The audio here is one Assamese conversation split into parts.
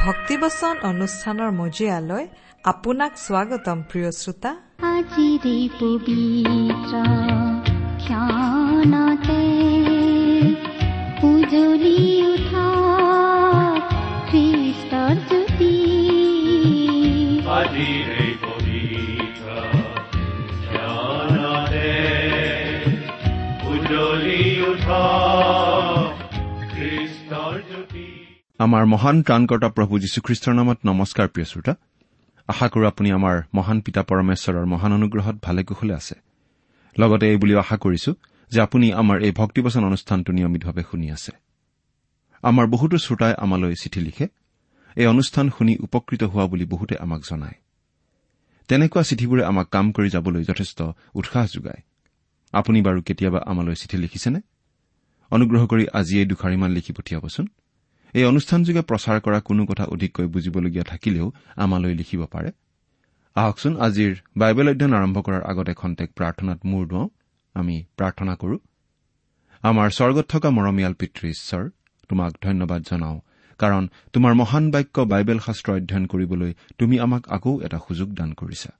ভক্তিবচন অনুষ্ঠানৰ মজিয়ালৈ আপোনাক স্বাগতম প্ৰিয় শ্ৰোতা। আজিৰে পবিত্ৰ উজলি আমাৰ মহান ত্ৰাণকৰ্তা প্ৰভু যীশুখ্ৰীষ্টৰ নামত নমস্কাৰ প্ৰিয় শ্ৰোতা। আশা কৰো আপুনি আমাৰ মহান পিতা পৰমেশ্বৰৰ মহান অনুগ্ৰহত ভালে কুশলে আছে। লগতে এই বুলিও আশা কৰিছো যে আপুনি আমাৰ এই ভক্তিবচন অনুষ্ঠানটো নিয়মিতভাৱে শুনি আছে। আমাৰ বহুতো শ্ৰোতাই আমালৈ চিঠি লিখে। এই অনুষ্ঠান শুনি উপকৃত হোৱা বুলি বহুতে আমাক জনায়। তেনেকুৱা চিঠিবোৰে আমাক কাম কৰি যাবলৈ যথেষ্ট উৎসাহ যোগায়। আপুনি বাৰু কেতিয়াবা আমালৈ চিঠি লিখিছেনে? অনুগ্ৰহ কৰি আজিয়েই দুখাৰিমান লিখি পঠিয়াবচোন। এই অনুষ্ঠানযোগে প্ৰচাৰ কৰা কোনো কথা অধিককৈ বুজিবলগীয়া থাকিলেও আমালৈ লিখিব পাৰে। আহকচোন আজিৰ বাইবেল অধ্যয়ন আৰম্ভ কৰাৰ আগতে খন্তেক প্ৰাৰ্থনাত মূৰ দুৱাওঁ। আমি প্ৰাৰ্থনা কৰো। আমাৰ স্বৰ্গত থকা মৰমীয়াল পিতৃ ঈশ্বৰ তোমাক ধন্যবাদ জনাওঁ কাৰণ তোমাৰ মহান বাক্য বাইবেল শাস্ত্ৰ অধ্যয়ন কৰিবলৈ তুমি আমাক আকৌ এটা সুযোগ দান কৰিছা।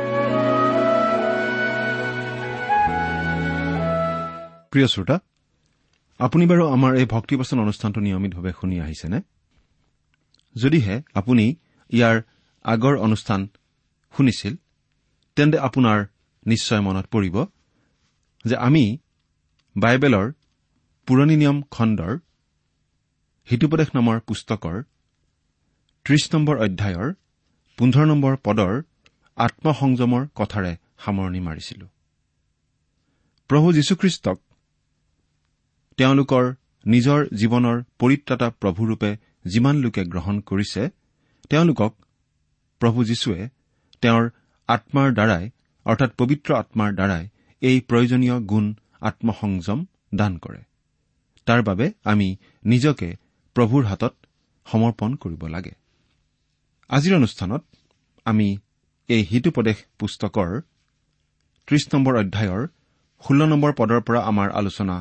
প্ৰিয় শ্ৰোতা আপুনি বাৰু আমাৰ এই ভক্তিবচন অনুষ্ঠানটো নিয়মিতভাৱে শুনি আহিছেনে? যদিহে আপুনি ইয়াৰ আগৰ অনুষ্ঠান শুনিছিল তেন্তে আপোনাৰ নিশ্চয় মনত পৰিব যে আমি বাইবেলৰ পুৰণি নিয়ম খণ্ডৰ হিতুপদেশ নামৰ পুস্তকৰ ত্ৰিশ নম্বৰ অধ্যায়ৰ পোন্ধৰ নম্বৰ পদৰ আত্মসংযমৰ কথাৰে সামৰণি মাৰিছিলো। প্ৰভু যীশুখ্ৰীষ্টক তেওঁলোকৰ নিজৰ জীৱনৰ পৰিত্ৰাতা প্ৰভুৰূপে যিমান লোকে গ্ৰহণ কৰিছে তেওঁলোকক প্ৰভু যীশুৱে তেওঁৰ আত্মাৰ দ্বাৰাই অৰ্থাৎ পবিত্ৰ আত্মাৰ দ্বাৰাই এই প্ৰয়োজনীয় গুণ আত্মসংযম দান কৰে। তাৰ বাবে আমি নিজকে প্ৰভুৰ হাতত সমৰ্পণ কৰিব লাগে। আজিৰ অনুষ্ঠানত আমি এই হিতুপদেশ পুস্তকৰ ত্ৰিশ নম্বৰ অধ্যায়ৰ ষোল্ল নম্বৰ পদৰ পৰা আমাৰ আলোচনা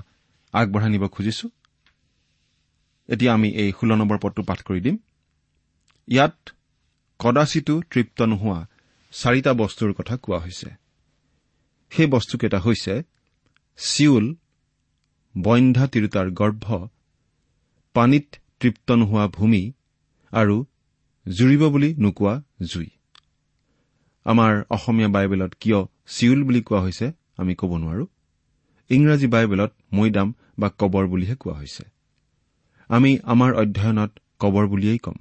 আগবঢ়াই নিব খুজিছো। এতিয়া আমি এই ষোল্ল নম্বৰ পদটো পাঠ কৰি দিম। ইয়াত কদাচিতো তৃপ্ত নোহোৱা চাৰিটা বস্তুৰ কথা কোৱা হৈছে। সেই বস্তুকেইটা হৈছে চিউল বন্ধ্যা তিৰোতাৰ গৰ্ভ পানীত তৃপ্ত নোহোৱা ভূমি আৰু জুৰিব বুলি নোকোৱা জুই। আমাৰ অসমীয়া বাইবেলত কিয় চিউল বুলি কোৱা হৈছে আমি ক'ব নোৱাৰো। ইংৰাজী বাইবেলত মৈদাম বা কবৰ বুলিহে কোৱা হৈছে। আমি আমাৰ অধ্যয়নত কবৰ বুলিয়েই ক'ম।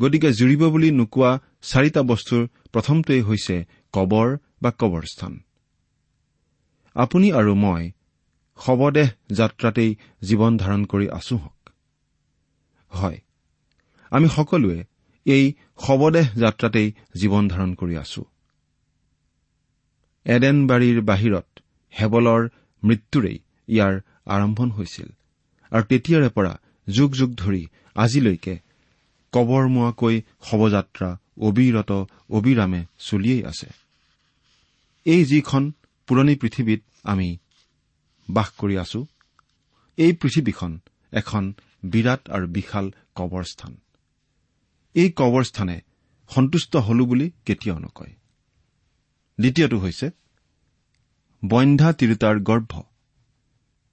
গতিকে জুৰিব বুলি নোকোৱা চাৰিটা বস্তুৰ প্ৰথমটোৱেই হৈছে কবৰ বা কবৰস্থান। আপুনি আৰু মই শৱদেহ যাত্ৰাতেই জীৱন ধাৰণ কৰি আছো হওক। হয় আমি সকলোৱে এই শৱদেহ যাত্ৰাতেই জীৱন ধাৰণ কৰি আছো। এডেনবাৰীৰ বাহিৰত হেবলৰ মৃত্যুৰেই ইয়াৰ আৰম্ভণ হৈছিল। আৰু তেতিয়াৰে পৰা যুগ যুগ ধৰি আজিলৈকে কবৰমুৱাকৈ শৱযাত্ৰা অবিৰত অবিৰামে চলিয়েই আছে। এই যিখন পুৰণি পৃথিৱীত আমি বাস কৰি আছো এই পৃথিৱীখন এখন বিৰাট আৰু বিশাল কবৰস্থান। এই কবৰস্থানে সন্তুষ্ট হলো বুলি কেতিয়াও নকয়। দ্বিতীয়টো হৈছে বন্ধা তিৰোতাৰ গৰ্ভ।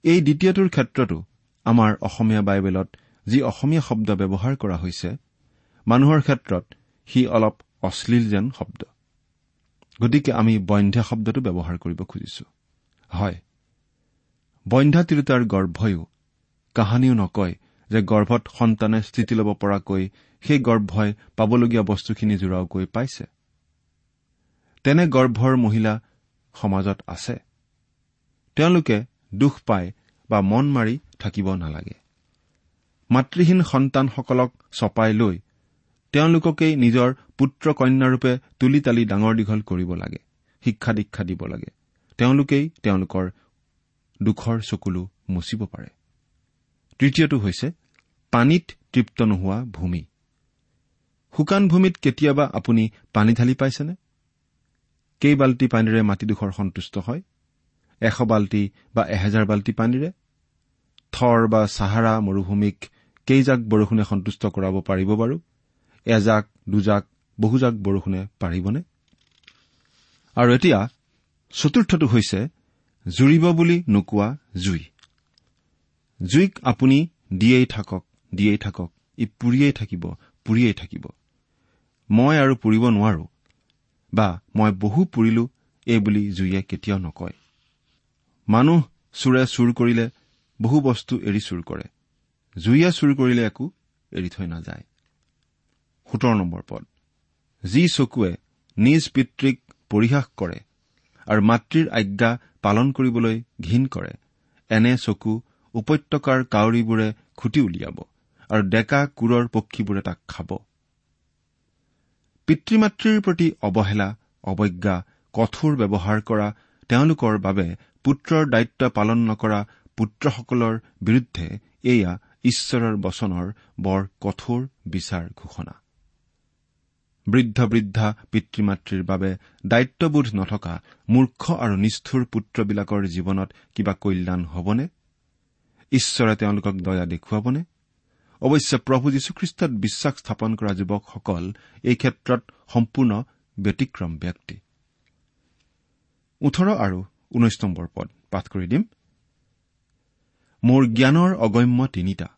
এই দ্বিতীয়টোৰ ক্ষেত্ৰতো আমাৰ অসমীয়া বাইবেলত যি অসমীয়া শব্দ ব্যৱহাৰ কৰা হৈছে মানুহৰ ক্ষেত্ৰত সি অলপ অশ্লীল যেন শব্দ। গতিকে আমি বন্ধ্যা শব্দটো ব্যৱহাৰ কৰিব খুজিছো। হয় বন্ধ্যা তিৰোতাৰ গৰ্ভয়ো কাহানিও নকয় যে গৰ্ভত সন্তানে স্থিতি ল'ব পৰাকৈ সেই গৰ্ভই পাবলগীয়া বস্তুখিনি জোৰাওকৈ পাইছে। তেনে গৰ্ভৰ মহিলা সমাজত আছে। তেওঁলোকে দুখ পায় বা মন মাৰি থাকিব নালাগে। মাতৃহীন সন্তানসকলক চপাই লৈ তেওঁলোককেই নিজৰ পুত্ৰ কন্যাৰূপে তুলি তালি ডাঙৰ দীঘল কৰিব লাগে শিক্ষা দীক্ষা দিব লাগে। তেওঁলোকেই তেওঁলোকৰ দুখৰ চকুলো মুচিব পাৰে। তৃতীয়টো হৈছে পানীত তৃপ্ত নোহোৱা ভূমি। শুকান ভূমিত কেতিয়াবা আপুনি পানী ঢালি পাইছেনে? কেইবাল্টি পানীৰে মাটিডোখৰ সন্তুষ্ট হয়? এশ বাল্টি বা এহেজাৰ বাল্টি পানীৰে? থৰ বা চাহাৰা মৰুভূমিক কেইজাক বৰষুণে সন্তুষ্ট কৰাব পাৰিব বাৰু? এজাক দুজাক বহুজাক বৰষুণে পাৰিবনে? আৰু এতিয়া চতুৰ্থটো হৈছে জুৰিব বুলি নোকোৱা জুই। জুইক আপুনি দিয়েই থাকক দিয়েই থাকক ই পুৰিয়েই থাকিব পুৰিয়েই থাকিব। মই আৰু পুৰিব নোৱাৰো। বা মই বহু পুৰিলো এই বুলি জুইয়ে কেতিয়াও নকয়। মানুহ চোৰে চুৰ কৰিলে বহু বস্তু এৰি চুৰ কৰে। জুইয়ে চুৰ কৰিলে একো এৰি থৈ নাযায়। সোতৰ নম্বৰ পদ। যি চকুৱে নিজ পিতৃক পৰিহাস কৰে আৰু মাতৃৰ আজ্ঞা পালন কৰিবলৈ ঘীন কৰে এনে চকু উপত্যকাৰ কাউৰীবোৰে খুটি উলিয়াব আৰু ডেকা কোৰৰ পক্ষীবোৰে তাক খাব। পিতৃ মাতৃৰ প্ৰতি অৱহেলা অৱজ্ঞা কঠোৰ ব্যৱহাৰ কৰা তেওঁলোকৰ বাবে পুত্ৰৰ দায়িত্ব পালন নকৰা পুত্ৰসকলৰ বিৰুদ্ধে এয়া ঈশ্বৰৰ বচনৰ বৰ কঠোৰ বিচাৰ ঘোষণা। বৃদ্ধ বৃদ্ধা পিতৃ মাতৃৰ বাবে দায়িত্ববোধ নথকা মূৰ্খ আৰু নিষ্ঠুৰ পুত্ৰবিলাকৰ জীৱনত কিবা কল্যাণ হ'বনে? ঈশ্বৰে তেওঁলোকক দয়া দেখুৱাবনে? অৱশ্যে প্ৰভু যীশুখ্ৰীষ্টত বিশ্বাস স্থাপন কৰা যুৱকসকল এই ক্ষেত্ৰত সম্পূৰ্ণ ব্যতিক্ৰম ব্যক্তি। ওঠৰ আৰু ঊনৈশ নম্বৰ পদ পাঠ কৰি দিম। মোৰ জ্ঞানৰ অগম্য তিনিটা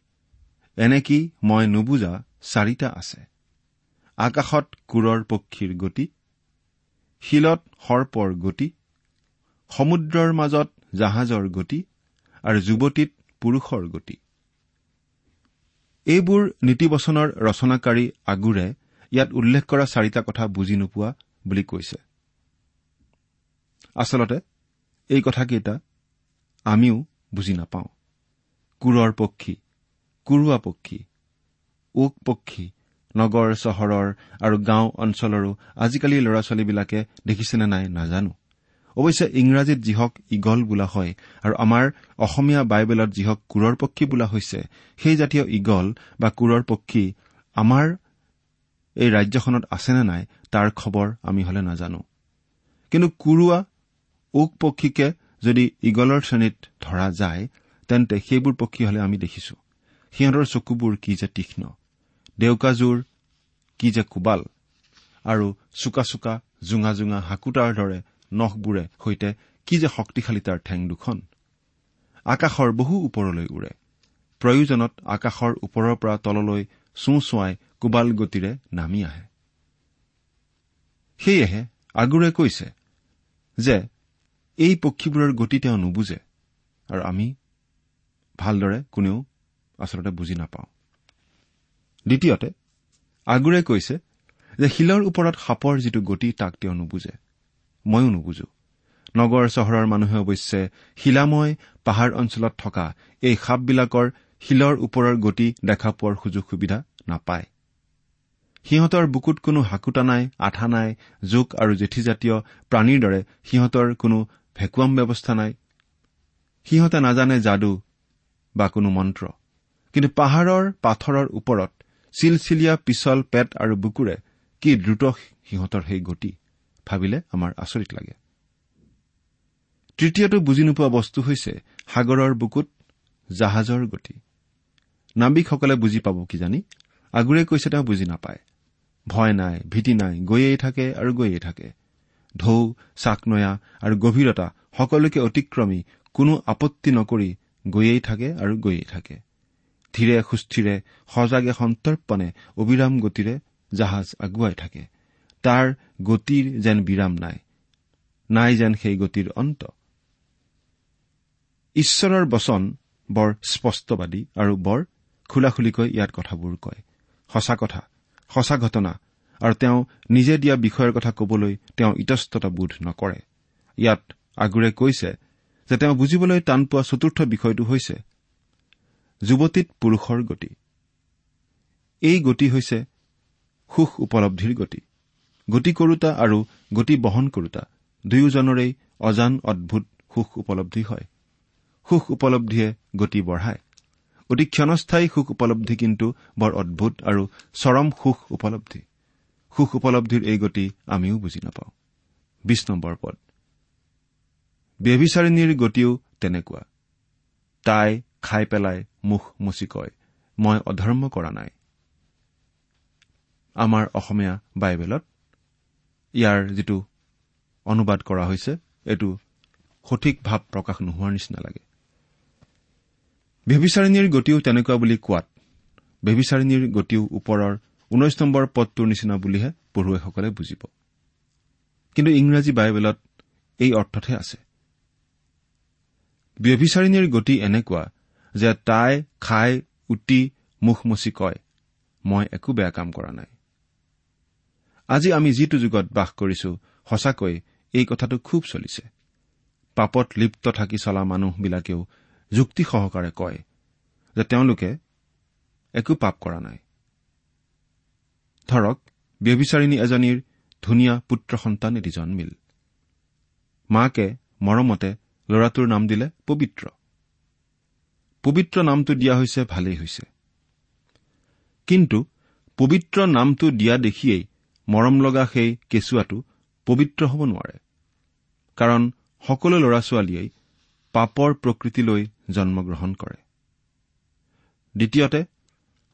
এনেকি মই নুবুজা চাৰিটা আছে? আকাশত কোৰৰ পক্ষীৰ গতি শিলত সৰ্পৰ গতি সমুদ্ৰৰ মাজত জাহাজৰ গতি আৰু যুৱতীত পুৰুষৰ গতি। এইবোৰ নীতিবচনৰ ৰচনাকাৰী আগোৰে ইয়াত উল্লেখ কৰা চাৰিটা কথা বুজি নোপোৱা বুলি কৈছে। আচলতে এই কথাকেইটা আমিও বুজি নাপাওঁ। কোৰৰ পক্ষী কুৰুৱা পক্ষী ওক পক্ষী নগৰ চহৰৰ আৰু গাঁও অঞ্চলৰো আজিকালি ল'ৰা ছোৱালীবিলাকে দেখিছেনে নাই নাজানো। অৱশ্যে ইংৰাজীত যিহক ইগল বোলা হয় আৰু আমাৰ অসমীয়া বাইবেলত যিহক কোৰৰ পক্ষী বোলা হৈছে সেই জাতীয় ইগল বা কোৰৰ পক্ষী আমাৰ এই ৰাজ্যখনত আছেনে নাই তাৰ খবৰ আমি হলে নাজানো। কিন্তু কুৰুৱা ওক পক্ষীকে যদি ইগলৰ শ্ৰেণীত ধৰা যায় তেন্তে সেইবোৰ পক্ষী হলে আমি দেখিছো। সিহঁতৰ চকুবোৰ কি যে তীক্ষ্ণ দেউকাজোৰ কি যে কোবাল আৰু চোকা চোকা জোঙা জোঙা হাকুটাৰ দৰে নখবোৰে সৈতে কি যে শক্তিশালী তাৰ ঠেং দুখন। আকাশৰ বহু ওপৰলৈ উৰে। প্ৰয়োজনত আকাশৰ ওপৰৰ পৰা তললৈ চোঁ চোৱাই কোবাল গতিৰে নামি আহে। সেয়েহে আগোৰে কৈছে যে এই পক্ষীবোৰৰ গতি তেওঁ নুবুজে আৰু আমি ভালদৰে কোনেও আচলতে বুজি নাপাওঁ। দ্বিতীয়তে আগোৰে কৈছে যে শিলৰ ওপৰত সাপৰ যিটো গতি তাক তেওঁ নুবুজে। ময়ো নুবুজো। নগৰ চহৰৰ মানুহে অৱশ্যে শিলাময় পাহাৰ অঞ্চলত থকা এই সাপবিলাকৰ শিলৰ ওপৰৰ গতি দেখা পোৱাৰ সুযোগ সুবিধা নাপায়। সিহঁতৰ বুকুত কোনো হাকুটা নাই আঠা নাই জোক আৰু জেঠীজাতীয় প্ৰাণীৰ দৰে সিহঁতৰ কোনো ভেকুৱাম ব্যৱস্থা নাই। সিহঁতে নাজানে যাদু বা কোনো মন্ত্ৰ। কিন্তু পাহাৰৰ পাথৰৰ ওপৰত চিলচিলীয়া পিছল পেট আৰু বুকুৰে কি দ্ৰুত সিহঁতৰ সেই গতি। ভাবিলে আমাৰ আচৰিত লাগে। তৃতীয়টো বুজি নোপোৱা বস্তু হৈছে সাগৰৰ বুকুত জাহাজৰ গতি। নাবিকসকলে বুজি পাব কিজানি আগোৰে কৈছে তেওঁ বুজি নাপায়। ভয় নাই ভীতি নাই গৈয়েই থাকে আৰু গৈয়েই থাকে। ঢৌ চাকনৈয়া আৰু গভীৰতা সকলোকে অতিক্ৰমী কোনো আপত্তি নকৰি গৈয়েই থাকে আৰু গৈয়েই থাকে। ধীৰে সুস্থিৰে সজাগে সন্তৰ্পণে অবিৰাম গতিৰে জাহাজ আগুৱাই থাকে। তাৰ গতিৰ যেন বিৰাম নাই নাই যেন সেই গতিৰ অন্ত। ঈশ্বৰৰ বচন বৰ স্পষ্টবাদী আৰু বৰ খোলাখুলিকৈ ইয়াত কথাবোৰ কয়। সঁচা কথা সঁচা ঘটনা আৰু তেওঁ নিজে দিয়া বিষয়ৰ কথা কবলৈ তেওঁ ইতস্ততা বোধ নকৰে। ইয়াত আগোৰে কৈছে যে তেওঁ বুজিবলৈ টান পোৱা চতুৰ্থ বিষয়টো হৈছে যুৱতীত পুৰুষৰ গতি। এই গতি হৈছে সুখ উপলব্ধিৰ গতি। গতি কৰোতা আৰু গতি বহন কৰোতা দুয়োজনৰেই অজান অদ্ভুত সুখ উপলব্ধি হয়। সুখ উপলব্ধিয়ে গতি বঢ়ায়। অতি ক্ষণস্থায়ী সুখ উপলব্ধি কিন্তু বৰ অদ্ভুত আৰু চৰম সুখ উপলব্ধি। সুখ উপলব্ধিৰ এই গতি আমিও বুজি নাপাওঁ। বিশ নম্বৰ পদ। ব্যভিচাৰিণীৰ গতিও তেনেকুৱা। তাই খাই পেলাই মুখ মুচি কয় মই অধৰ্ম কৰা নাই। আমাৰ অসমীয়া বাইবেলত ইয়াৰ যিটো অনুবাদ কৰা হৈছে এইটো সঠিক ভাৱ প্ৰকাশ নোহোৱাৰ নিচিনা লাগে। ব্যভিচাৰিণীৰ গতিও তেনেকুৱা বুলি কোৱাত ব্যভিচাৰিণীৰ গতিও ওপৰৰ ঊনৈশ নম্বৰ পদটোৰ নিচিনা বুলিহে পঢ়ুৱৈসকলে বুজিব। কিন্তু ইংৰাজী বাইবেলত এই অৰ্থতহে আছে। ব্যভিচাৰিণীৰ গতি এনেকুৱা যে তাই খাই উটি মুখ মচি কয় মই একো বেয়া কাম কৰা নাই। আজি আমি যিটো যুগত বাস কৰিছো সঁচাকৈ এই কথাটো খুব চলিছে। পাপত লিপ্ত থাকি চলা মানুহবিলাকেও যুক্তি সহকাৰে কয় যে তেওঁলোকে একো পাপ কৰা নাই। ধৰক ব্যভিচাৰিণী এজনীৰ ধুনীয়া পুত্ৰ সন্তান এটি জন্মিল। মাকে মৰমতে ল'ৰাটোৰ নাম দিলে পবিত্ৰ। পবিত্ৰ নামটো দিয়া হৈছে ভালেই হৈছে। কিন্তু পবিত্ৰ নামটো দিয়া দেখিয়েই মৰম লগা সেই কেঁচুৱাটো পবিত্ৰ হ'ব নোৱাৰে। কাৰণ সকলো ল'ৰা ছোৱালীয়েই পাপৰ প্ৰকৃতিলৈ জন্মগ্ৰহণ কৰে। দ্বিতীয়তে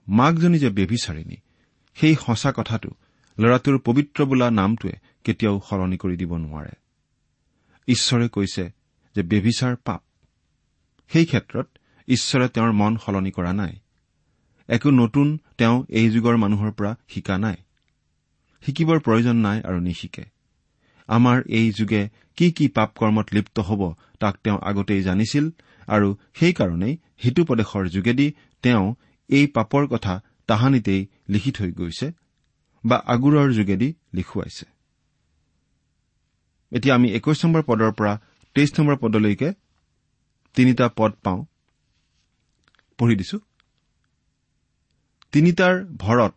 মাকজনী যে বেভিচাৰিণী সেই সঁচা কথাটো ল'ৰাটোৰ পবিত্ৰ বোলা নামটোৱে কেতিয়াও সলনি কৰি দিব নোৱাৰে। ঈশ্বৰে কৈছে যে বেভিচাৰ পাপ। সেই ক্ষেত্ৰত ঈশ্বৰে তেওঁৰ মন সলনি কৰা নাই। একো নতুন তেওঁ এই যুগৰ মানুহৰ পৰা শিকা নাই। শিকিবৰ প্ৰয়োজন নাই আৰু নিশিকে। আমাৰ এই যুগে কি কি পাপ কৰ্মত লিপ্ত হ'ব তাক তেওঁ আগতেই জানিছিল আৰু সেইকাৰণেই হিতুপদেশৰ যোগেদি তেওঁ এই পাপৰ কথা তাহানিতেই লিখি থৈ গৈছে বা আগুৰৰ যোগেদি লিখুৱাইছে। এতিয়া আমি একৈশ নম্বৰ পদৰ পৰা তেইছ নম্বৰ পদলৈকে তিনিটা পদ পাওঁ। পঢ়ি দিছো। তিনিটাৰ ভৰত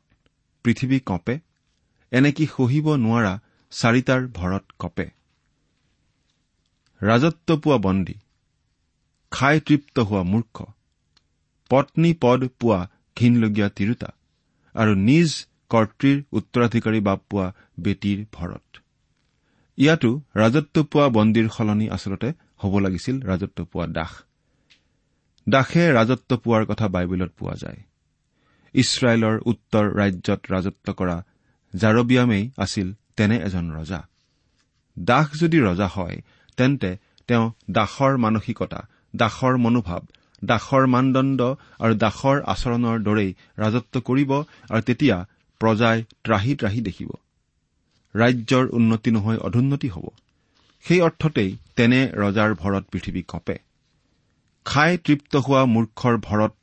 পৃথিৱী কঁপে। এনেকি সহিব নোৱাৰা চাৰিটাৰ ভৰত কঁপে। ৰাজত্ব পোৱা বন্দী খাই তৃপ্ত হোৱা মূৰ্খ পত্নী পদ পোৱা ঘীনলগীয়া তিৰোতা আৰু নিজ কৰ্তৃৰ উত্তৰাধিকাৰী বাপ পোৱা বেটীৰ ভৰত। ইয়াতো ৰাজত্ব পোৱা বন্দীৰ সলনি আচলতে হ'ব লাগিছিল ৰাজত্ব পোৱা দাস। দাসে ৰাজত্ব পোৱাৰ কথা বাইবেলত পোৱা যায়। ইছৰাইলৰ উত্তৰ ৰাজ্যত ৰাজত্ব কৰা জাৰবিয়ামেই আছিল তেনে এজন ৰজা। দাস যদি ৰজা হয় তেন্তে তেওঁ দাসৰ মানসিকতা দাসৰ মনোভাৱ দাসৰ মানদণ্ড আৰু দাসৰ আচৰণৰ দৰেই ৰাজত্ব কৰিব আৰু তেতিয়া প্ৰজাই ত্ৰাহি ত্ৰাহি দেখিব। ৰাজ্যৰ উন্নতি নহৈ অধোন্নতি হ'ব। সেই অৰ্থতেই তেনে ৰজাৰ ভৰত পৃথিৱী কঁপে। খাই তৃপ্ত হোৱা মূৰ্খৰ ভৰত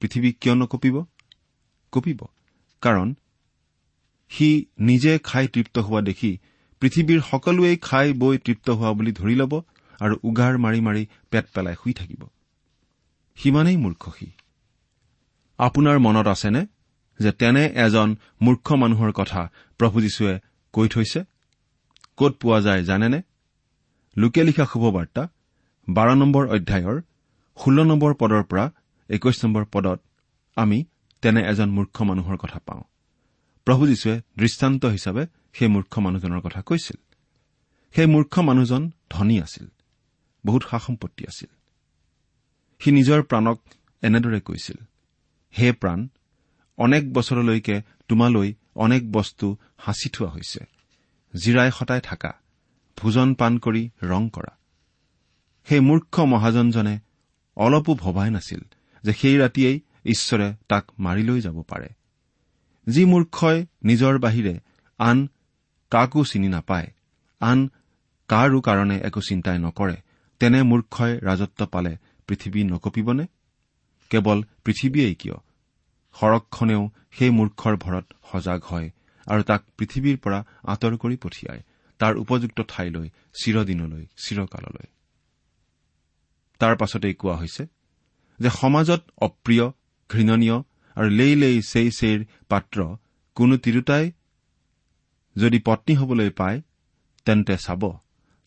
পৃথিৱী কিয় নকঁপিব? কঁপিব। কাৰণ সি নিজে খাই তৃপ্ত হোৱা দেখি পৃথিৱীৰ সকলোৱেই খাই বৈ তৃপ্ত হোৱা বুলি ধৰি ল'ব আৰু উগাৰ মাৰি মাৰি পেট পেলাই শুই থাকিব। সিমানেই মূৰ্খ সি। আপোনাৰ মনত আছেনে যে তেনে এজন মূৰ্খ মানুহৰ কথা প্ৰভু যীশুৱে কৈ থৈছে? ক'ত পোৱা যায় জানেনে? লোকে লিখা শুভবাৰ্তা বাৰ নম্বৰ অধ্যায়ৰ ষোল্ল নম্বৰ পদৰ পৰা একৈশ নম্বৰ পদত আমি তেনে এজন মূৰ্খ মানুহৰ কথা পাওঁ। প্ৰভু যীশুৱে দৃষ্টান্ত হিচাপে সেই মূৰ্খ মানুহজনৰ কথা কৈছিল। সেই মূৰ্খ মানুহজন ধনী আছিল। বহুত সা সম্পত্তি আছিল। সি নিজৰ প্ৰাণক এনেদৰে কৈছিল হে প্ৰাণ অনেক বছৰলৈকে তোমালৈ অনেক বস্তু সাঁচি থোৱা হৈছে। জিৰাই সতাই থাকা ভোজন পাণ কৰি ৰং কৰা। সেই মূৰ্খ মহাজনজনে অলপো ভবাই নাছিল যে সেই ৰাতিয়েই ঈশ্বৰে তাক মাৰি লৈ যাব পাৰে। যি মূৰ্খই নিজৰ বাহিৰে আন কাকো চিনি নাপায় আন কাৰো কাৰণে একো চিন্তাই নকৰে তেনে মূৰ্খই ৰাজত্ব পালে পৃথিৱী নকঁপিবনে? কেৱল পৃথিৱীয়েই কিয়? সৰকখনেও সেই মূৰ্খৰ ভৰত সজাগ হয় আৰু তাক পৃথিৱীৰ পৰা আঁতৰ কৰি পঠিয়ায় তাৰ উপযুক্ত ঠাইলৈ চিৰদিনলৈ চিৰকাললৈ। তাৰ পাছতেই কোৱা হৈছে যে সমাজত অপ্ৰিয় ঘৃণনীয় আৰু লেই লেই চেই চেইৰ পাত্ৰ কোনো তিৰোতাই যদি পত্নী হবলৈ পায় তেন্তে চাব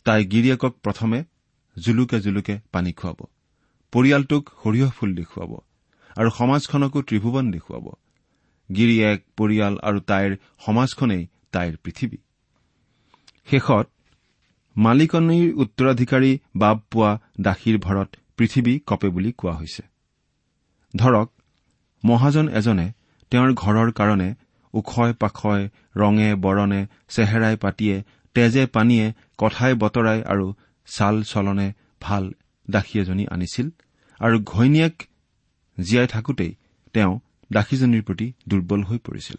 তাই গিৰিয়েকক প্ৰথমে জুলুকে জুলুকে পানী খুৱাব পৰিয়ালটোক সৰিয়হ ফুল দেখুৱাব আৰু সমাজখনকো ত্ৰিভুৱন দেখুৱাব। গিৰিয়েক পৰিয়াল আৰু তাইৰ সমাজখনেই তাইৰ পৃথিৱী। শেষত মালিকনীৰ উত্তৰাধিকাৰী বাব পোৱা দাসীৰ ভৰত পৃথিৱী কপে বুলি কোৱা হৈছে। ধৰক মহাজন এজনে তেওঁৰ ঘৰৰ কাৰণে ওখই পাখই ৰঙে বৰণে চেহেৰাই পাতিয়ে তেজে পানীয়ে কথাই বতৰাই আৰু চাল চলনে ভাল দাসী এজনী আনিছিল আৰু ঘৈণীয়েক জীয়াই থাকোতেই তেওঁ দাসীজনীৰ প্ৰতি দুৰ্বল হৈ পৰিছিল।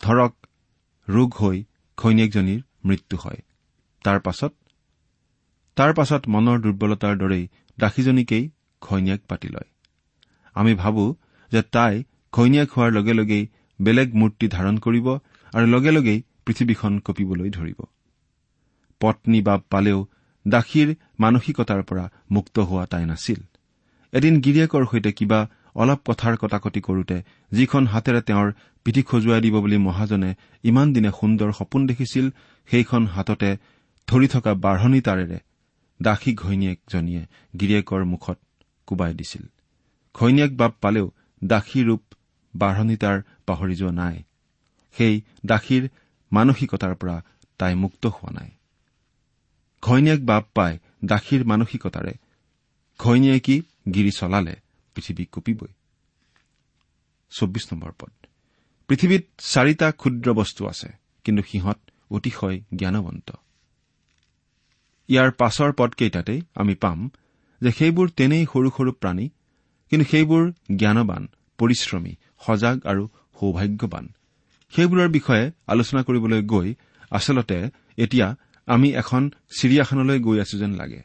ধৰক ৰোগ হৈ ঘৈণীয়েকজনীৰ মৃত্যু হয়। তাৰ পাছত? তাৰ পাছত মনৰ দুৰ্বলতাৰ দৰেই দাসীজনীকেই ঘৈণীয়েক পাতি লয়। আমি ভাবো যে তাই ঘৈণীয়েক হোৱাৰ লগে লগেই বেলেগ মূৰ্তি ধাৰণ কৰিব আৰু লগে লগেই পৃথিৱীখন কঁপিবলৈ ধৰিব। পত্নী বাপ পালেও দাসীৰ মানসিকতাৰ পৰা মুক্ত হোৱা তাই নাছিল। এদিন গিৰিয়েকৰ সৈতে কিবা অলপ কথাৰ কটাকটি কৰোতে যিখন হাতেৰে তেওঁৰ পিঠি খজুৱাই দিব বুলি মহাজনে ইমান দিনে সুন্দৰ সপোন দেখিছিল সেইখন হাততে ধৰি থকা বাঢ়নি তাৰেৰে দাসী ঘৈণীয়েকজনীয়ে গিৰিয়েকৰ মুখত কোবাই দিছিল। ঘৈণীয়েক বাপ পালেও দাসী ৰূপ বাঢ়নি তাৰ পাহৰি যোৱা নাই। সেই দাসীৰ মানসিকতাৰ পৰা তাই মুক্ত হোৱা নাই। ঘৈণীয়েক বাপ পাই দাসীৰ মানসিকতাৰে ঘৈণীয়েকী গিৰি চলালে পৃথিৱী কঁপিবই। পৃথিৱীত চাৰিটা ক্ষুদ্ৰ বস্তু আছে কিন্তু সিহঁত অতিশয় জ্ঞানৱন্ত। ইয়াৰ পাছৰ পদকেইটাতেই আমি পাম যে সেইবোৰ তেনেই সৰু সৰু প্ৰাণী কিন্তু সেইবোৰ জ্ঞানবান পৰিশ্ৰমী সজাগ আৰু সৌভাগ্যৱান। সেইবোৰৰ বিষয়ে আলোচনা কৰিবলৈ গৈ আচলতে এতিয়া আমি এখন চিৰিয়াখানালৈ গৈ আছো যেন লাগে।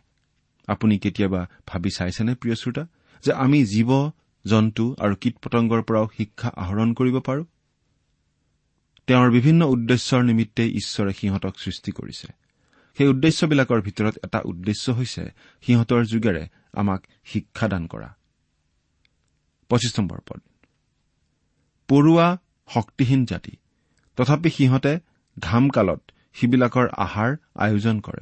আপুনি কেতিয়াবা ভাবি চাইছেনে প্ৰিয় শ্ৰোতা যে আমি জীৱ জন্তু আৰু কীট পতংগৰ পৰাও শিক্ষা আহৰণ কৰিব পাৰো? তেওঁৰ বিভিন্ন উদ্দেশ্যৰ নিমিত্তে ঈশ্বৰে সিহঁতক সৃষ্টি কৰিছে। সেই উদ্দেশ্যবিলাকৰ ভিতৰত এটা উদ্দেশ্য হৈছে সিহঁতৰ যোগেৰে আমাক শিক্ষাদান কৰা। পৰুৱা শক্তিহীন জাতি। তথাপি সিহঁতে ঘাম কালত সিবিলাকৰ আহাৰ আয়োজন কৰে।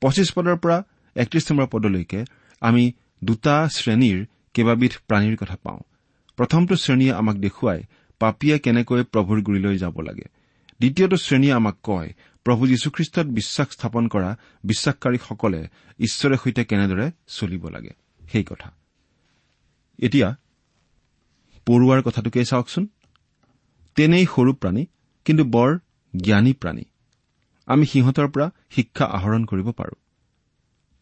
পঁচিছ পদৰ পৰা একত্ৰিশ নম্বৰ পদলৈকে আমি দুটা শ্ৰেণীৰ কেইবাবিধ প্ৰাণীৰ কথা পাওঁ। প্ৰথমটো শ্ৰেণীয়ে আমাক দেখুৱাই পাপীয়ে কেনেকৈ প্ৰভুৰ গুৰিলৈ যাব লাগে। দ্বিতীয়টো শ্ৰেণীয়ে আমাক কয় প্ৰভু যীশুখ্ৰীষ্টত বিশ্বাস স্থাপন কৰা বিশ্বাসকাৰীসকলে ঈশ্বৰে সৈতে কেনেদৰে চলিব লাগে? সেই কথা। এতিয়া পৰুৱাৰ কথাটোকেই চাওকচোন। তেনেই সৰু প্ৰাণী কিন্তু বৰ জ্ঞানী প্ৰাণী। আমি সিহঁতৰ পৰা শিক্ষা আহৰণ কৰিব পাৰো।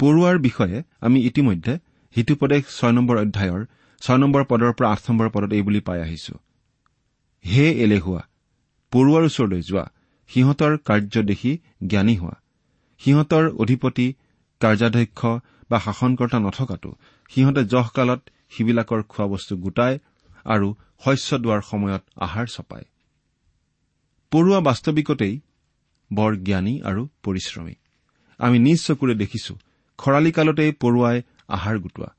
পৰুৱাৰ বিষয়ে আমি ইতিমধ্যে হিতুপদেশ ছয় নম্বৰ অধ্যায়ৰ ছয় নম্বৰ পদৰ পৰা আঠ নম্বৰ পদত এই বুলি পাই আহিছো। হে এলেহুৱা পৰুৱাৰ ওচৰলৈ যোৱা সিহঁতৰ কাৰ্য দেখি জ্ঞানী হোৱা সিহঁতৰ অধিপতি কাৰ্যাধ্যক্ষ বা শাসনকৰ্তা নথকাটো সিহঁতে জহকালত সিবিলাকৰ খোৱা বস্তু গোটাই আৰু শস্য দোৱাৰ সময়ত আহাৰ চপায়। পৰুৱা বাস্তৱিকতেই বৰ জ্ঞানী আৰু পৰিশ্ৰমী। আমি নিজ চকুৰে দেখিছো খৰালি কালতেই পৰুৱাই আহাৰ গোটোৱা।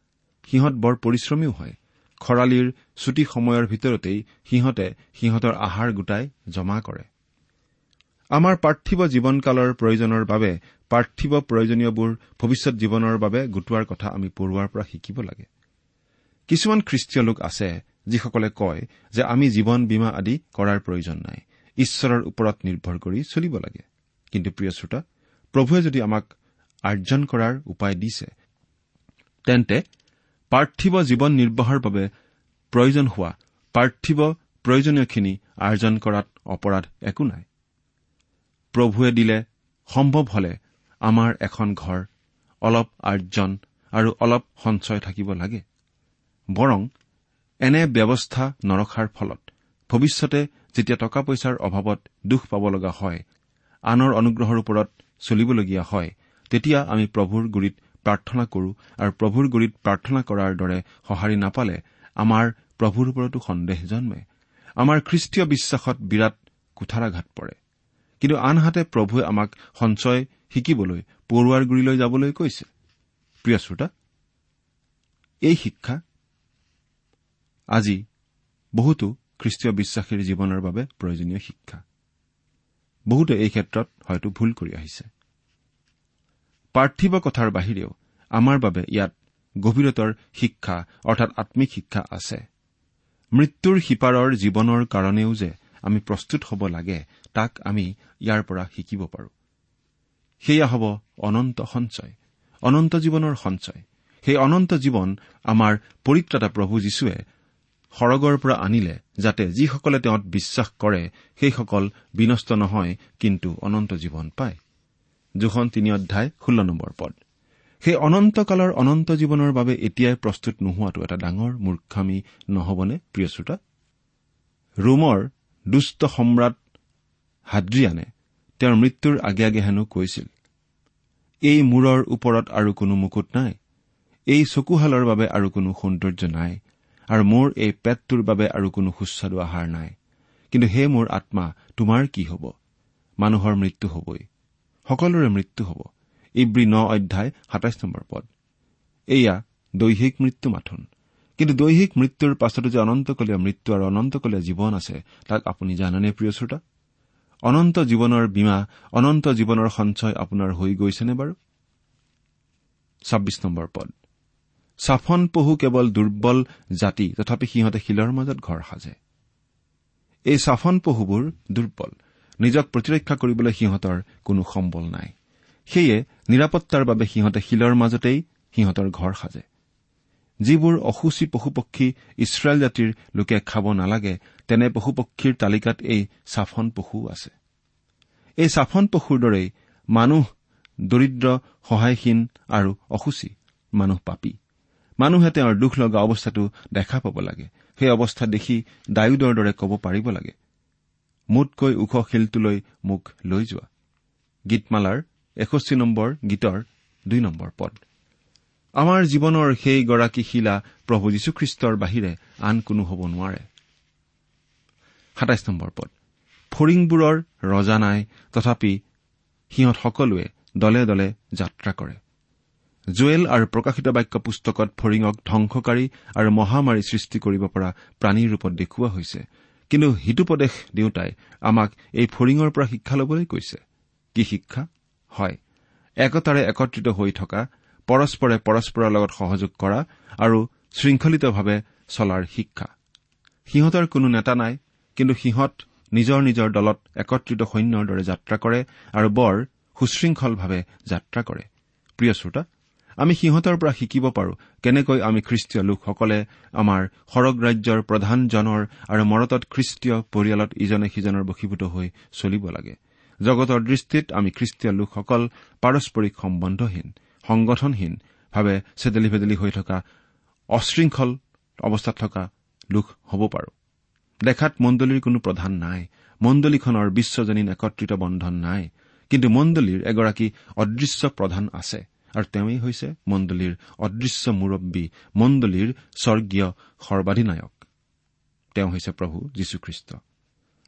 সিহঁত বৰ পৰিশ্ৰমীও হয়। খৰালিৰ ছুটি সময়ৰ ভিতৰতেই সিহঁতে সিহঁতৰ আহাৰ গোটাই জমা কৰে। আমাৰ পাৰ্থিৱ জীৱনকালৰ প্ৰয়োজনৰ বাবে পাৰ্থিৱ প্ৰয়োজনীয়বোৰ ভৱিষ্যত জীৱনৰ বাবে গোটোৱাৰ কথা আমি পঢ়োৱাৰ পৰা শিকিব লাগে। কিছুমান খ্ৰীষ্টীয় লোক আছে যিসকলে কয় যে আমি জীৱন বীমা আদি কৰাৰ প্ৰয়োজন নাই। ঈশ্বৰৰ ওপৰত নিৰ্ভৰ কৰি চলিব লাগে। কিন্তু প্ৰিয় শ্ৰোতা প্ৰভুৱে যদি আমাক আৰ্জন কৰাৰ উপায় দিছে তেন্তে পাৰ্থিৱ জীৱন নিৰ্বাহৰ বাবে প্ৰয়োজন হোৱা পাৰ্থিৱ প্ৰয়োজনীয়খিনি আৰ্জন কৰাত অপৰাধ একো নাই। প্ৰভুৱে দিলে সম্ভৱ হলে আমাৰ এখন ঘৰ অলপ আৰ্জন আৰু অলপ সঞ্চয় থাকিব লাগে। বৰং এনে ব্যৱস্থা নৰখাৰ ফলত ভৱিষ্যতে যেতিয়া টকা পইচাৰ অভাৱত দুখ পাব লগা হয় আনৰ অনুগ্ৰহৰ ওপৰত চলিবলগীয়া হয় তেতিয়া আমি প্ৰভুৰ গুৰিত প্ৰাৰ্থনা কৰো আৰু প্ৰভুৰ গুৰিত প্ৰাৰ্থনা কৰাৰ দৰে সঁহাৰি নাপালে আমাৰ প্ৰভুৰ ওপৰতো সন্দেহ জন্মে। আমাৰ খ্ৰীষ্টীয় বিশ্বাসত বিৰাট কুঠাৰাঘাত পৰে। কিন্তু আনহাতে প্ৰভুৱে আমাক সঞ্চয় শিকিবলৈ পৰুৱাৰ গুৰিলৈ যাবলৈ কৈছে। প্ৰিয় শ্ৰোতা এই শিক্ষা আজি বহুতো খ্ৰীষ্টীয় বিশ্বাসীৰ জীৱনৰ বাবে প্ৰয়োজনীয় শিক্ষা। বহুতে এই ক্ষেত্ৰত হয়তো ভুল কৰি আহিছে। পাৰ্থিৱ কথাৰ বাহিৰেও আমাৰ বাবে ইয়াত গভীৰতৰ শিক্ষা অৰ্থাৎ আম্মিক শিক্ষা আছে। মৃত্যুৰ সিপাৰৰ জীৱনৰ কাৰণেও যে আমি প্ৰস্তুত হ'ব লাগে তাক আমি ইয়াৰ পৰা শিকিব পাৰো। সেয়া হ'ব অনন্ত সঞ্চয় অনন্ত জীৱনৰ সঞ্চয়। সেই অনন্ত জীৱন আমাৰ পৰিত্ৰাতা প্ৰভু যীশুৱে সৰগৰ পৰা আনিলে যাতে যিসকলে তেওঁত বিশ্বাস কৰে সেইসকল বিনষ্ট নহয় কিন্তু অনন্ত জীৱন পায়। জোখন তিনি অধ্যায় ষোল্ল নম্বৰ পদ। সেই অনন্তকালৰ অনন্ত জীৱনৰ বাবে এতিয়াই প্ৰস্তুত নোহোৱাটো এটা ডাঙৰ মূৰ্খামী নহবনে প্ৰিয় শ্ৰোতা? ৰোমৰ দুষ্ট সম্ৰাট হাদ্ৰিয়ানে তেওঁৰ মৃত্যুৰ আগে আগে হেনো কৈছিল এই মূৰৰ ওপৰত আৰু কোনো মুকুট নাই এই চকুহালৰ বাবে আৰু কোনো সৌন্দৰ্য নাই আৰু মোৰ এই পেটটোৰ বাবে আৰু কোনো সুস্বাদু আহাৰ নাই। কিন্তু হে মোৰ আত্মা তোমাৰ কি হ'ব? মানুহৰ মৃত্যু হবই। সকলোৰে মৃত্যু হ'ব। ইব্ৰী ন অধ্যায় সাতাইছ নম্বৰ পদ। এয়া দৈহিক মৃত্যু মাথোন। কিন্তু দৈহিক মৃত্যুৰ পাছতো যে অনন্তকলীয়া মৃত্যু আৰু অনন্তকলীয়া জীৱন আছে তাক আপুনি জানেনে প্ৰিয় শ্ৰোতা? অনন্ত জীৱনৰ বীমা অনন্ত জীৱনৰ সঞ্চয় আপোনাৰ হৈ গৈছেনে বাৰু? ছাব্বিছ নম্বৰ পদ। চাফন পহু কেৱল দুৰ্বল জাতি তথাপি সিহঁতে শিলৰ মাজত ঘৰ সাজে। এই চাফন পহুবোৰ দুৰ্বল। নিজক প্ৰতিৰক্ষা কৰিবলৈ সিহঁতৰ কোনো সম্বল নাই। সেয়ে নিৰাপত্তাৰ বাবে সিহঁতে শিলৰ মাজতেই সিহঁতৰ ঘৰ সাজে। যিবোৰ অসুচী পশুপক্ষী ইছৰাইল জাতিৰ লোকে খাব নালাগে তেনে পশুপক্ষীৰ তালিকাত এই চাফন পশুও আছে। এই চাফন পশুৰ দৰেই মানুহ দৰিদ্ৰ সহায়হীন আৰু অসুচী মানুহ পাপী। মানুহে তেওঁৰ দুখ লগা অৱস্থাটো দেখা পাব লাগে। সেই অৱস্থা দেখি ডায়ুদৰ দৰে ক'ব পাৰিব লাগে। মোতকৈ ওখ শিলটোলৈ মোক লৈ যোৱা। গীতমালাৰ এষষ্ঠি নম্বৰ গীতৰ দুই নম্বৰ পদ। আমাৰ জীৱনৰ সেই গৰাকী শিলা প্ৰভু যীশুখ্ৰীষ্টৰ বাহিৰে আন কোনো হ'ব নোৱাৰে। পদ। ফৰিংবোৰৰ ৰজা নাই তথাপি সিহঁত সকলোৱে দলে দলে যাত্ৰা কৰে। জুৱেল আৰু প্ৰকাশিত বাক্য পুস্তকত ফৰিঙক ধ্বংসকাৰী আৰু মহামাৰী সৃষ্টি কৰিব পৰা প্ৰাণীৰ ৰূপত দেখুওৱা হৈছে। কিন্তু হিতুপদেশ দেউতাই আমাক এই ফৰিঙৰ পৰা শিক্ষা ল'বলৈ কৈছে। কি শিক্ষা? হয়। একতাৰে একত্ৰিত হৈ থকা পৰস্পৰে পৰস্পৰৰ লগত সহযোগ কৰা আৰু শৃংখলিতভাৱে চলাৰ শিক্ষা। সিহঁতৰ কোনো নেতা নাই কিন্তু সিহঁত নিজৰ নিজৰ দলত একত্ৰিত সৈন্যৰ দৰে যাত্ৰা কৰে আৰু বৰ সুশৃংখলভাৱে যাত্ৰা কৰে। প্ৰিয় শ্ৰোতা আমি সিহঁতৰ পৰা শিকিব পাৰো কেনেকৈ আমি খ্ৰীষ্টীয় লোকসকলে আমাৰ সৰগ ৰাজ্যৰ প্ৰধানজনৰ আৰু মৰতত খ্ৰীষ্টীয় পৰিয়ালত ইজনে সিজনৰ বশীভূত হৈ চলিব লাগে। জগতৰ দৃষ্টিত আমি খ্ৰীষ্টীয় লোকসকল পাৰস্পৰিক সম্বন্ধহীন সংগঠনহীনভাৱে চেদেলি ভেদেলি হৈ থকা অশৃংখল অৱস্থাত থকা লোক হ'ব পাৰো। দেখাত মণ্ডলীৰ কোনো প্ৰধান নাই মণ্ডলীখনৰ বিশ্বজনীন একত্ৰিত বন্ধন নাই কিন্তু মণ্ডলীৰ এগৰাকী অদৃশ্য প্ৰধান আছে। আৰু তেওঁই হৈছে মণ্ডলীৰ অদৃশ্য মুৰব্বী মণ্ডলীৰ স্বৰ্গীয় সৰ্বাধিনায়ক। তেওঁ হৈছে প্ৰভু যীশুখ্ৰীষ্ট।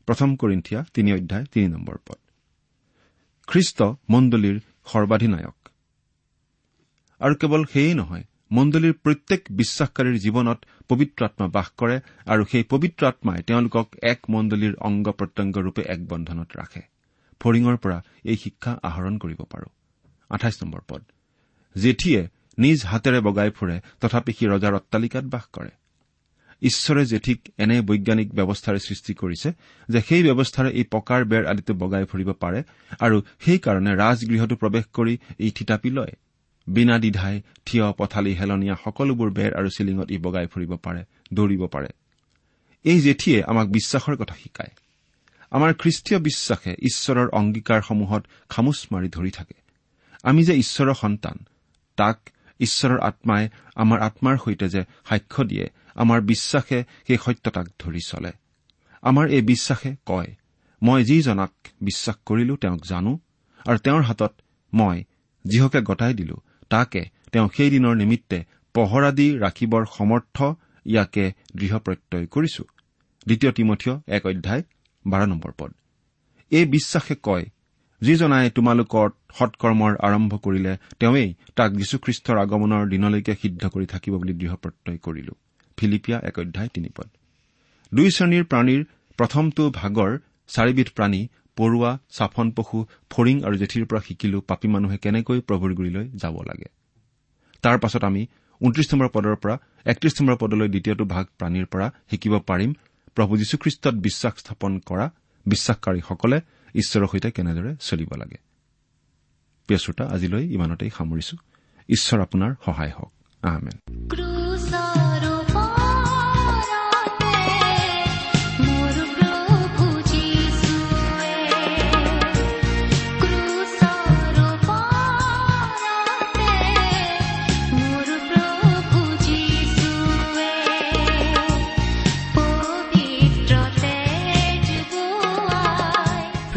প্ৰথম কৰিন্ঠিয়া তিনি অধ্যায় তিনি নম্বৰ পদ। খ্ৰীষ্ট মণ্ডলীৰ সৰ্বাধিনায়ক। আৰু কেৱল সেয়েই নহয় মণ্ডলীৰ প্ৰত্যেক বিশ্বাসকাৰীৰ জীৱনত পবিত্ৰ আত্মা বাস কৰে আৰু সেই পবিত্ৰ আত্মাই তেওঁলোকক এক মণ্ডলীৰ অংগ প্ৰত্যংগৰূপে এক বন্ধনত ৰাখে। ফৰিঙৰ পৰা এই শিক্ষা আহৰণ কৰিব পাৰো। আঠাইছ নম্বৰ পদ। জেঠীয়ে নিজ হাতেৰে বগাই ফুৰে তথাপি সি ৰজাৰ অট্টালিকাত বাস কৰে। ঈশ্বৰে জেঠীক এনে বৈজ্ঞানিক ব্যৱস্থাৰে সৃষ্টি কৰিছে যে সেই ব্যৱস্থাৰে এই পকাৰ বেৰ আদিটো বগাই ফুৰিব পাৰে আৰু সেইকাৰণে ৰাজগৃহটো প্ৰৱেশ কৰি ই থিতাপি লয়। বিনা দ্বিধাই থিয় পথালি হেলনীয়া সকলোবোৰ বেৰ আৰু চিলিঙত ই বগাই ফুৰিব পাৰে দৌৰিব পাৰে। এই জেঠীয়ে আমাক বিশ্বাসৰ কথা শিকায়। আমাৰ খ্ৰীষ্টীয় বিশ্বাসে ঈশ্বৰৰ অংগীকাৰসমূহত খামোচ মাৰি ধৰি থাকে। আমি যে ঈশ্বৰৰ সন্তান তাক ঈশ্বৰৰ আত্মাই আমাৰ আত্মাৰ সৈতে যে সাক্ষ্য দিয়ে আমাৰ বিশ্বাসে সেই সত্যতাক ধৰি চলে। আমাৰ এই বিশ্বাসে কয় মই যিজনাক বিশ্বাস কৰিলো তেওঁক জানো আৰু তেওঁৰ হাতত মই যিহকে গতাই দিলো তাকে তেওঁ সেইদিনৰ নিমিত্তে পহৰা দি ৰাখিবৰ সমৰ্থ ইয়াকে দৃঢ় প্ৰত্যয় কৰিছো। দ্বিতীয় তিমঠিয় এক অধ্যায় বাৰ নম্বৰ পদ। এই বিশ্বাসে কয় যিজনাই তোমালোকৰ সৎকৰ্মৰ আৰম্ভ কৰিলে তেওঁৱেই তাক যীশুখ্ৰীষ্টৰ আগমনৰ দিনলৈকে সিদ্ধ কৰি থাকিব বুলি দৃঢ় প্ৰত্যয় কৰিলো। ফিলিপিয়া এক অধ্যায় তিনি পদ। দুই শ্ৰেণীৰ প্ৰাণীৰ প্ৰথমটো ভাগৰ চাৰিবিধ প্ৰাণী পৰুৱা চাফন পশু ফৰিং আৰু জেঠীৰ পৰা শিকিলো পাপী মানুহে কেনেকৈ প্ৰভুৰ গুৰিলৈ যাব লাগে। তাৰ পাছত আমি ঊনত্ৰিশ নম্বৰ পদৰ পৰা একত্ৰিশ নম্বৰ পদলৈ দ্বিতীয়টো ভাগ প্ৰাণীৰ পৰা শিকিব পাৰিম। প্ৰভু যীশুখ্ৰীষ্টত বিশ্বাস স্থাপন কৰা বিশ্বাসকাৰীসকলে ঈশ্বৰৰ সৈতে কেনেদৰে চলিব লাগে। প্ৰিয় শ্ৰোতা আজিলৈ ইমানতেই সামৰিছো। ঈশ্বৰ আপোনাৰ সহায় হওক। আহমেন